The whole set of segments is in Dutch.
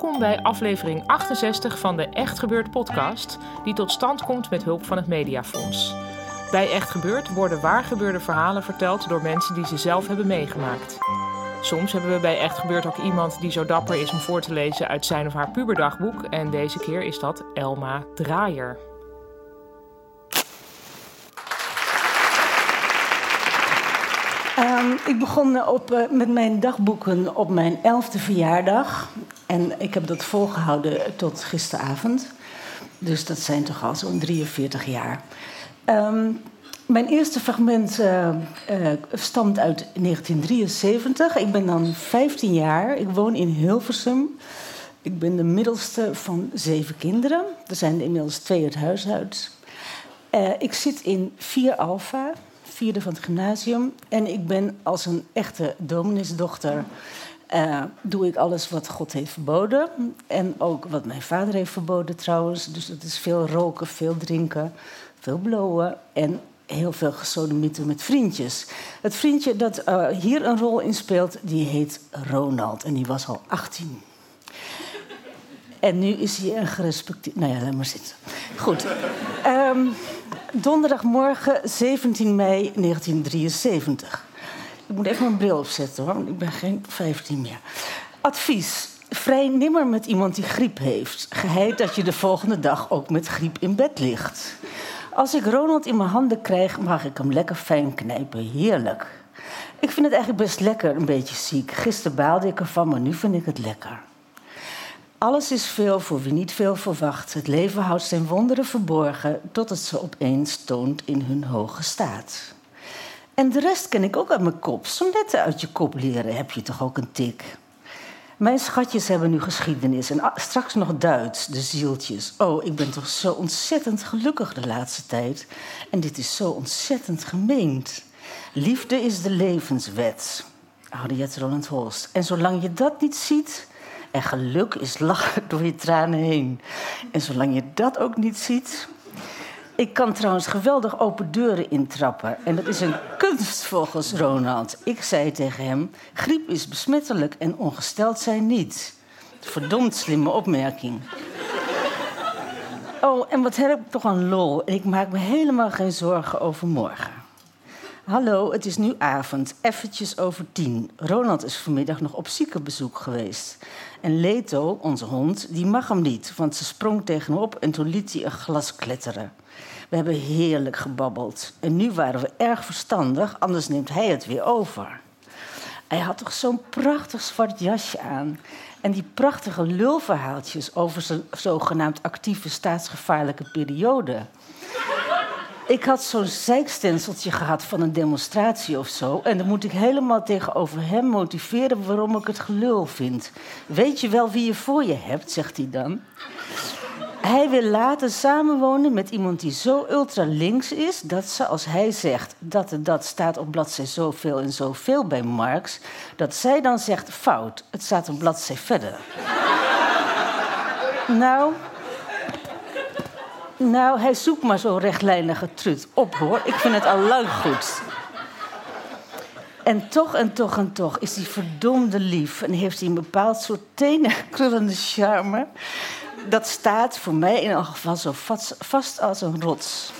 Welkom bij aflevering 68 van de Echt Gebeurd podcast, die tot stand komt met hulp van het Mediafonds. Bij Echt Gebeurd worden waargebeurde verhalen verteld door mensen die ze zelf hebben meegemaakt. Soms hebben we bij Echt Gebeurd ook iemand die zo dapper is om voor te lezen uit zijn of haar puberdagboek en deze keer is dat Elma Draaier. Ik begon op, uh, met mijn dagboeken op mijn elfde verjaardag. En ik heb dat volgehouden tot gisteravond. Dus dat zijn toch al zo'n 43 jaar. Um, mijn eerste fragment uh, stamt uit 1973. Ik ben dan 15 jaar. Ik woon in Hilversum. Ik ben de middelste van zeven kinderen. Er zijn inmiddels twee het huis uit. ik zit in 4 Alpha vierde van het gymnasium. En ik ben als een echte domineesdochter... Uh, doe ik alles wat God heeft verboden. En ook wat mijn vader heeft verboden trouwens. Dus dat is veel roken, veel drinken, veel blowen... en heel veel gesodemieten met vriendjes. Het vriendje dat uh, hier een rol in speelt, die heet Ronald. En die was al 18. En nu is hij een gerespecteerd... Nou ja, laat maar zitten. Goed. Um, donderdagmorgen 17 mei 1973. Ik moet even mijn bril opzetten hoor, want ik ben geen 15 meer. Advies. Vrij nimmer met iemand die griep heeft. Geheid dat je de volgende dag ook met griep in bed ligt. Als ik Ronald in mijn handen krijg, mag ik hem lekker fijn knijpen. Heerlijk. Ik vind het eigenlijk best lekker, een beetje ziek. Gisteren baalde ik ervan, maar nu vind ik het lekker. Alles is veel voor wie niet veel verwacht. Het leven houdt zijn wonderen verborgen tot het ze opeens toont in hun hoge staat. En de rest ken ik ook uit mijn kop. Sonetten uit je kop leren heb je toch ook een tik. Mijn schatjes hebben nu geschiedenis en straks nog Duits, de zieltjes. Oh, ik ben toch zo ontzettend gelukkig de laatste tijd. En dit is zo ontzettend gemeend. Liefde is de levenswet. Harriet Roland Holst. En zolang je dat niet ziet, en geluk is lachen door je tranen heen. En zolang je dat ook niet ziet. Ik kan trouwens geweldig open deuren intrappen. En dat is een kunst volgens Ronald. Ik zei tegen hem: griep is besmettelijk en ongesteld zijn niet. Verdomd slimme opmerking. Oh, en wat heb ik toch een lol. Ik maak me helemaal geen zorgen over morgen. Hallo, het is nu avond, eventjes over tien. Ronald is vanmiddag nog op ziekenbezoek geweest. En Leto, onze hond, die mag hem niet, want ze sprong tegen hem op en toen liet hij een glas kletteren. We hebben heerlijk gebabbeld. En nu waren we erg verstandig, anders neemt hij het weer over. Hij had toch zo'n prachtig zwart jasje aan. En die prachtige lulverhaaltjes over zijn zogenaamd actieve staatsgevaarlijke periode. Ik had zo'n zeikstenseltje gehad van een demonstratie of zo. En dan moet ik helemaal tegenover hem motiveren waarom ik het gelul vind. Weet je wel wie je voor je hebt, zegt hij dan. Hij wil later samenwonen met iemand die zo ultra links is dat ze, als hij zegt dat en dat staat op bladzij zoveel en zoveel bij Marx, dat zij dan zegt fout, het staat een bladzij verder. nou, nou, hij zoekt maar zo'n rechtlijnige trut op, hoor. Ik vind het al lang goed. En toch en toch en toch is hij verdomde lief... en heeft hij een bepaald soort tenenkrullende charme... dat staat voor mij in elk geval zo vast, als een rots.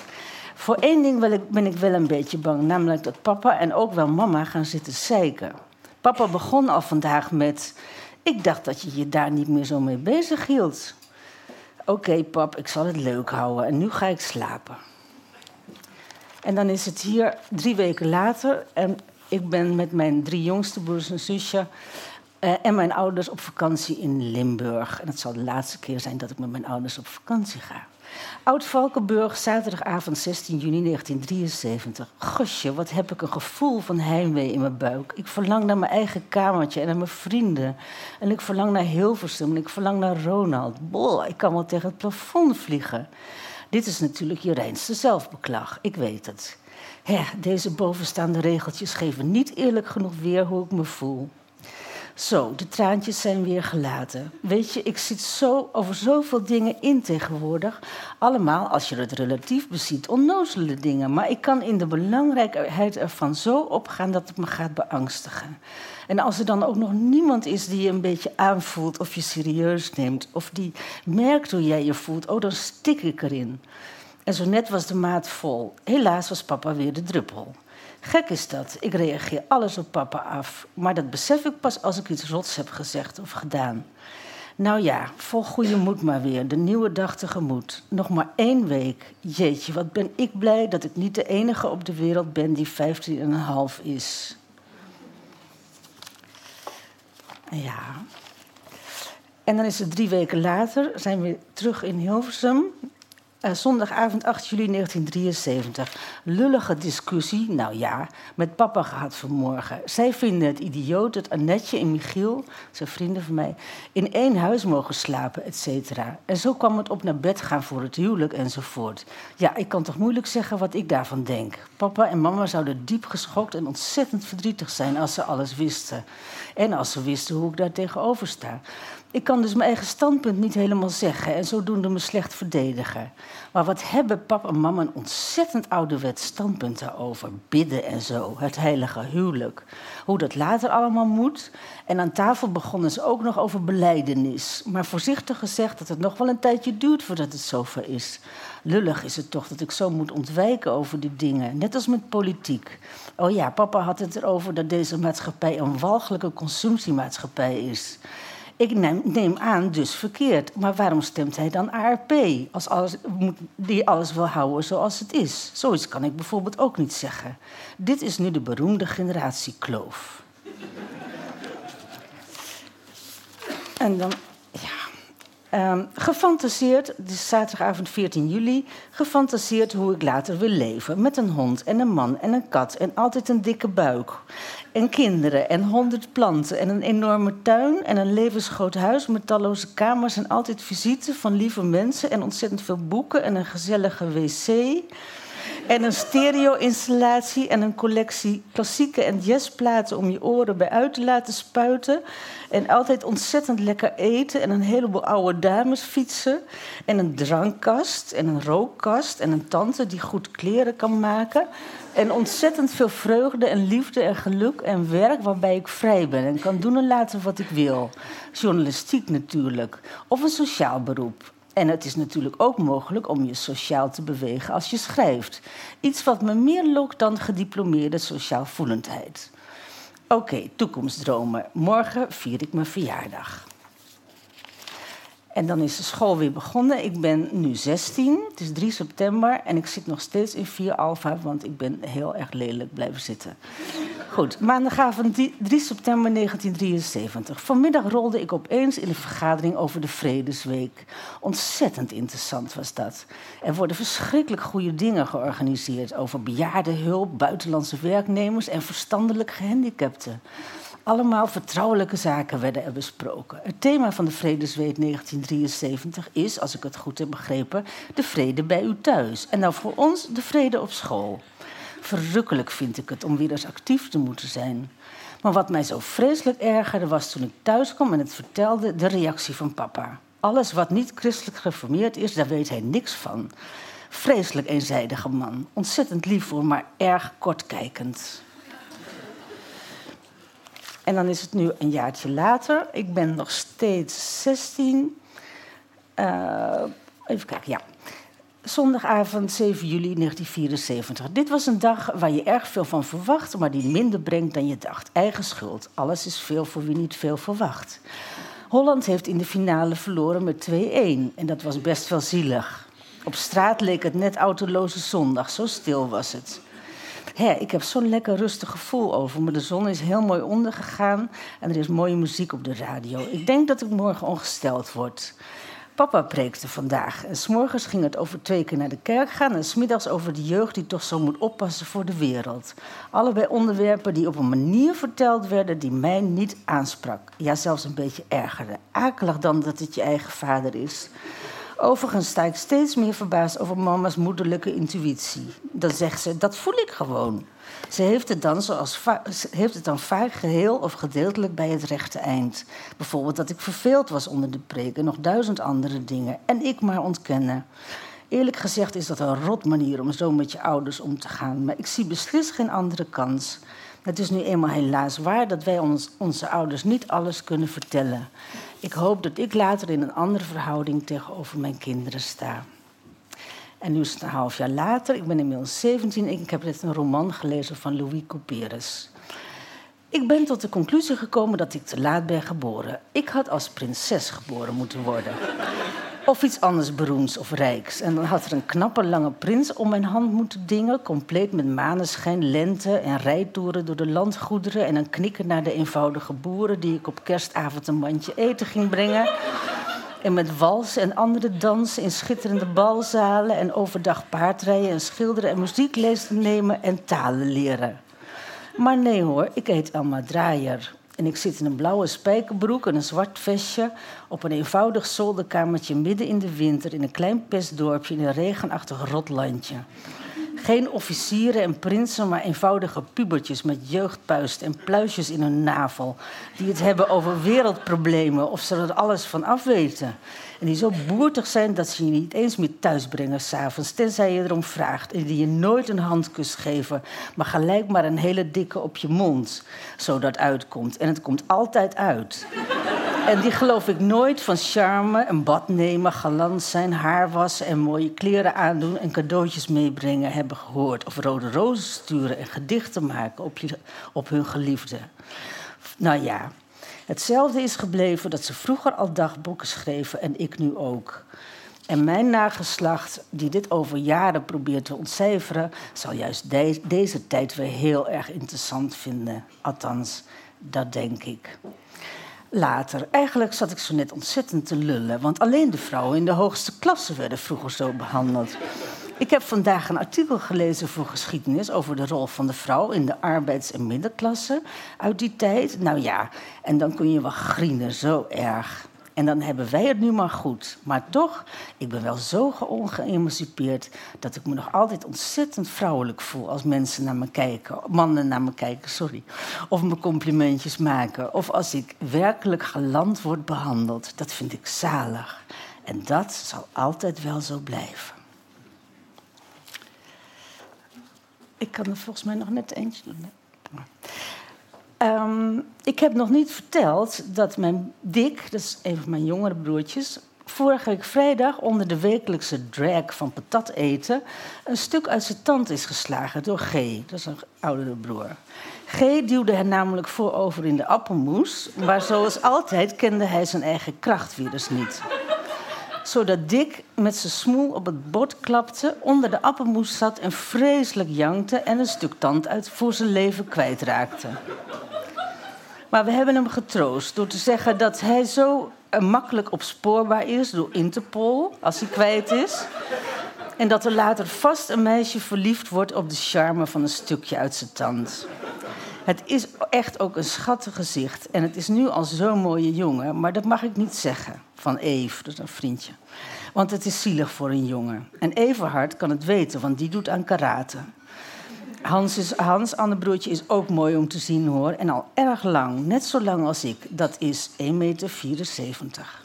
Voor één ding ben ik wel een beetje bang... namelijk dat papa en ook wel mama gaan zitten zeiken. Papa begon al vandaag met... ik dacht dat je je daar niet meer zo mee bezig hield... Oké, pap, ik zal het leuk houden en nu ga ik slapen. En dan is het hier drie weken later. En ik ben met mijn drie jongste broers en zusje uh, en mijn ouders op vakantie in Limburg. En het zal de laatste keer zijn dat ik met mijn ouders op vakantie ga. Oud-Valkenburg, zaterdagavond 16 juni 1973. Gosje, wat heb ik een gevoel van heimwee in mijn buik. Ik verlang naar mijn eigen kamertje en naar mijn vrienden. En ik verlang naar Hilversum en ik verlang naar Ronald. Boah, ik kan wel tegen het plafond vliegen. Dit is natuurlijk je reinste zelfbeklag, ik weet het. Hè, deze bovenstaande regeltjes geven niet eerlijk genoeg weer hoe ik me voel. Zo, de traantjes zijn weer gelaten. Weet je, ik zit zo over zoveel dingen in tegenwoordig. Allemaal, als je het relatief beziet, onnozele dingen. Maar ik kan in de belangrijkheid ervan zo opgaan dat het me gaat beangstigen. En als er dan ook nog niemand is die je een beetje aanvoelt of je serieus neemt, of die merkt hoe jij je voelt, oh, dan stik ik erin. En zo net was de maat vol. Helaas was papa weer de druppel. Gek is dat. Ik reageer alles op papa af. Maar dat besef ik pas als ik iets rots heb gezegd of gedaan. Nou ja, vol goede moed maar weer. De nieuwe dag tegemoet. Nog maar één week. Jeetje, wat ben ik blij dat ik niet de enige op de wereld ben die 15,5 is. Ja. En dan is het drie weken later, zijn we terug in Hilversum. Uh, zondagavond 8 juli 1973. Lullige discussie, nou ja, met papa gehad vanmorgen. Zij vinden het idioot dat Annetje en Michiel, zijn vrienden van mij, in één huis mogen slapen, et cetera. En zo kwam het op naar bed gaan voor het huwelijk enzovoort. Ja, ik kan toch moeilijk zeggen wat ik daarvan denk. Papa en mama zouden diep geschokt en ontzettend verdrietig zijn als ze alles wisten. En als ze wisten hoe ik daar tegenover sta. Ik kan dus mijn eigen standpunt niet helemaal zeggen en zodoende me slecht verdedigen. Maar wat hebben pap en mama een ontzettend ouderwets standpunt daarover? Bidden en zo, het heilige huwelijk. Hoe dat later allemaal moet. En aan tafel begonnen ze ook nog over beleidenis. Maar voorzichtig gezegd dat het nog wel een tijdje duurt voordat het zover is. Lullig is het toch dat ik zo moet ontwijken over die dingen. Net als met politiek. Oh ja, papa had het erover dat deze maatschappij een walgelijke consumptiemaatschappij is. Ik neem, aan dus verkeerd. Maar waarom stemt hij dan ARP? Als alles, die alles wil houden zoals het is. Zoiets kan ik bijvoorbeeld ook niet zeggen. Dit is nu de beroemde generatiekloof. en dan. Um, gefantaseerd, is zaterdagavond 14 juli, gefantaseerd hoe ik later wil leven. Met een hond en een man en een kat en altijd een dikke buik en kinderen en honderd planten en een enorme tuin en een levensgroot huis met talloze kamers en altijd visite van lieve mensen en ontzettend veel boeken en een gezellige wc en een stereo-installatie en een collectie klassieke en jazzplaten om je oren bij uit te laten spuiten. En altijd ontzettend lekker eten en een heleboel oude dames fietsen. En een drankkast en een rookkast en een tante die goed kleren kan maken. En ontzettend veel vreugde en liefde en geluk en werk waarbij ik vrij ben en kan doen en laten wat ik wil. Journalistiek natuurlijk. Of een sociaal beroep. En het is natuurlijk ook mogelijk om je sociaal te bewegen als je schrijft. Iets wat me meer lokt dan gediplomeerde sociaalvoelendheid. Oké, toekomstdromen. Morgen vier ik mijn verjaardag. En dan is de school weer begonnen. Ik ben nu 16, het is 3 september en ik zit nog steeds in 4 alfa, want ik ben heel erg lelijk blijven zitten. Goed, maandagavond 3 september 1973. Vanmiddag rolde ik opeens in een vergadering over de Vredesweek. Ontzettend interessant was dat. Er worden verschrikkelijk goede dingen georganiseerd over bejaardenhulp, buitenlandse werknemers en verstandelijk gehandicapten. Allemaal vertrouwelijke zaken werden er besproken. Het thema van de Vredesweek 1973 is, als ik het goed heb begrepen, de vrede bij u thuis. En nou voor ons de vrede op school. Verrukkelijk vind ik het om weer eens actief te moeten zijn. Maar wat mij zo vreselijk ergerde was toen ik thuis kwam en het vertelde, de reactie van papa. Alles wat niet christelijk geformeerd is, daar weet hij niks van. Vreselijk eenzijdige man. Ontzettend lief voor, maar erg kortkijkend. En dan is het nu een jaartje later. Ik ben nog steeds 16. Uh, even kijken, ja. Zondagavond 7 juli 1974. Dit was een dag waar je erg veel van verwacht, maar die minder brengt dan je dacht. Eigen schuld. Alles is veel voor wie niet veel verwacht. Holland heeft in de finale verloren met 2-1 en dat was best wel zielig. Op straat leek het net autoloze zondag, zo stil was het. Hé, ik heb zo'n lekker rustig gevoel over me. De zon is heel mooi ondergegaan en er is mooie muziek op de radio. Ik denk dat ik morgen ongesteld word. Papa preekte vandaag. En s'morgens ging het over twee keer naar de kerk gaan. En smiddags over de jeugd die toch zo moet oppassen voor de wereld. Allebei onderwerpen die op een manier verteld werden die mij niet aansprak. Ja, zelfs een beetje ergerde. Akelig dan dat het je eigen vader is. Overigens sta ik steeds meer verbaasd over mama's moederlijke intuïtie. Dan zegt ze, dat voel ik gewoon. Ze heeft het, dan zoals heeft het dan vaak geheel of gedeeltelijk bij het rechte eind. Bijvoorbeeld dat ik verveeld was onder de preek en nog duizend andere dingen. En ik maar ontkennen. Eerlijk gezegd is dat een rot manier om zo met je ouders om te gaan. Maar ik zie beslist geen andere kans. Het is nu eenmaal helaas waar dat wij ons, onze ouders niet alles kunnen vertellen. Ik hoop dat ik later in een andere verhouding tegenover mijn kinderen sta. En nu is het een half jaar later, ik ben inmiddels 17 en ik heb net een roman gelezen van Louis Couperus. Ik ben tot de conclusie gekomen dat ik te laat ben geboren. Ik had als prinses geboren moeten worden. Of iets anders beroemds of rijks. En dan had er een knappe lange prins om mijn hand moeten dingen, compleet met maneschijn, lente en rijtoeren door de landgoederen en een knikken naar de eenvoudige boeren die ik op kerstavond een mandje eten ging brengen. En met wals en andere dansen in schitterende balzalen en overdag paardrijden en schilderen en muzieklezen nemen en talen leren. Maar nee hoor, ik heet Elma Draaier. En ik zit in een blauwe spijkerbroek en een zwart vestje op een eenvoudig zolderkamertje midden in de winter in een klein pestdorpje in een regenachtig rotlandje. Geen officieren en prinsen, maar eenvoudige pubertjes met jeugdpuist en pluisjes in hun navel. Die het hebben over wereldproblemen of ze er alles van afweten. En die zo boertig zijn dat ze je niet eens meer thuisbrengen s'avonds, tenzij je erom vraagt. En die je nooit een handkus geven, maar gelijk maar een hele dikke op je mond. Zodat uitkomt. En het komt altijd uit. En die geloof ik nooit van charme, een bad nemen, galant zijn, haar wassen en mooie kleren aandoen en cadeautjes meebrengen hebben gehoord. Of rode rozen sturen en gedichten maken op, je, op hun geliefde. Nou ja, hetzelfde is gebleven dat ze vroeger al dagboeken schreven en ik nu ook. En mijn nageslacht, die dit over jaren probeert te ontcijferen, zal juist deze tijd weer heel erg interessant vinden. Althans, dat denk ik later. Eigenlijk zat ik zo net ontzettend te lullen, want alleen de vrouwen in de hoogste klasse werden vroeger zo behandeld. Ik heb vandaag een artikel gelezen voor geschiedenis over de rol van de vrouw in de arbeids- en middenklasse uit die tijd. Nou ja, en dan kun je wel grienen, zo erg. En dan hebben wij het nu maar goed. Maar toch, ik ben wel zo ongeëmancipeerd dat ik me nog altijd ontzettend vrouwelijk voel als mensen naar me kijken, mannen naar me kijken, sorry. Of me complimentjes maken. Of als ik werkelijk galant word behandeld. Dat vind ik zalig. En dat zal altijd wel zo blijven. Ik kan er volgens mij nog net eentje doen. Um, ik heb nog niet verteld dat mijn Dick, dat is een van mijn jongere broertjes, vorige week vrijdag onder de wekelijkse drag van patat eten een stuk uit zijn tand is geslagen door G, dat is een oudere broer. G duwde hem namelijk voorover in de appelmoes, maar zoals altijd kende hij zijn eigen krachtvirus niet zodat Dick met zijn smoel op het bord klapte, onder de appelmoes zat en vreselijk jankte en een stuk tand uit voor zijn leven kwijtraakte. Maar we hebben hem getroost door te zeggen dat hij zo makkelijk opspoorbaar is door Interpol als hij kwijt is. En dat er later vast een meisje verliefd wordt op de charme van een stukje uit zijn tand. Het is echt ook een schattig gezicht. En het is nu al zo'n mooie jongen. Maar dat mag ik niet zeggen van Eve, dat is een vriendje. Want het is zielig voor een jongen. En Everhard kan het weten, want die doet aan karate. Hans, is, Hans, broertje, is ook mooi om te zien hoor. En al erg lang, net zo lang als ik. Dat is 1,74 meter.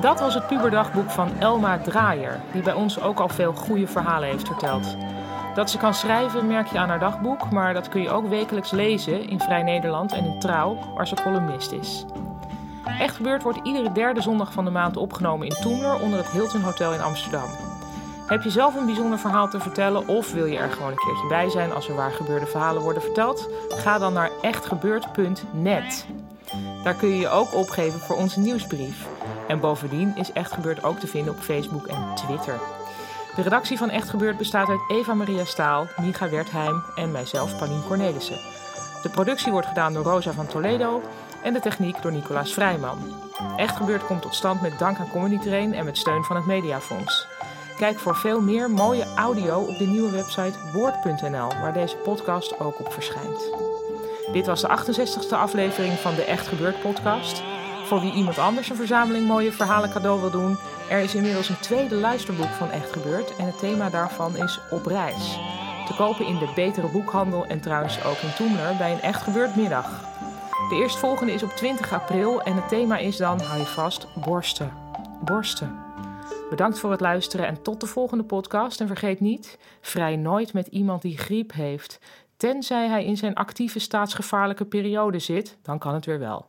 Dat was het puberdagboek van Elma Draaier, die bij ons ook al veel goede verhalen heeft verteld. Dat ze kan schrijven merk je aan haar dagboek, maar dat kun je ook wekelijks lezen in Vrij Nederland en in Trouw, waar ze columnist is. Echt gebeurd wordt iedere derde zondag van de maand opgenomen in Toemler onder het Hilton Hotel in Amsterdam. Heb je zelf een bijzonder verhaal te vertellen of wil je er gewoon een keertje bij zijn als er waar gebeurde verhalen worden verteld? Ga dan naar echtgebeurd.net. Daar kun je je ook opgeven voor onze nieuwsbrief. En bovendien is Echt Gebeurd ook te vinden op Facebook en Twitter. De redactie van Echt Gebeurd bestaat uit Eva Maria Staal, Micha Wertheim en mijzelf, Paulien Cornelissen. De productie wordt gedaan door Rosa van Toledo en de techniek door Nicolaas Vrijman. Echt Gebeurd komt tot stand met dank aan Comedy Train en met steun van het Mediafonds. Kijk voor veel meer mooie audio op de nieuwe website woord.nl, waar deze podcast ook op verschijnt. Dit was de 68e aflevering van de Echt Gebeurd podcast. Voor wie iemand anders een verzameling mooie verhalen cadeau wil doen, er is inmiddels een tweede luisterboek van Echt Gebeurd en het thema daarvan is Op reis. Te kopen in de betere boekhandel en trouwens ook in Toemler bij een Echt Gebeurd middag. De eerstvolgende is op 20 april en het thema is dan, hou je vast, borsten. Borsten. Bedankt voor het luisteren en tot de volgende podcast. En vergeet niet, vrij nooit met iemand die griep heeft. Tenzij hij in zijn actieve staatsgevaarlijke periode zit, dan kan het weer wel.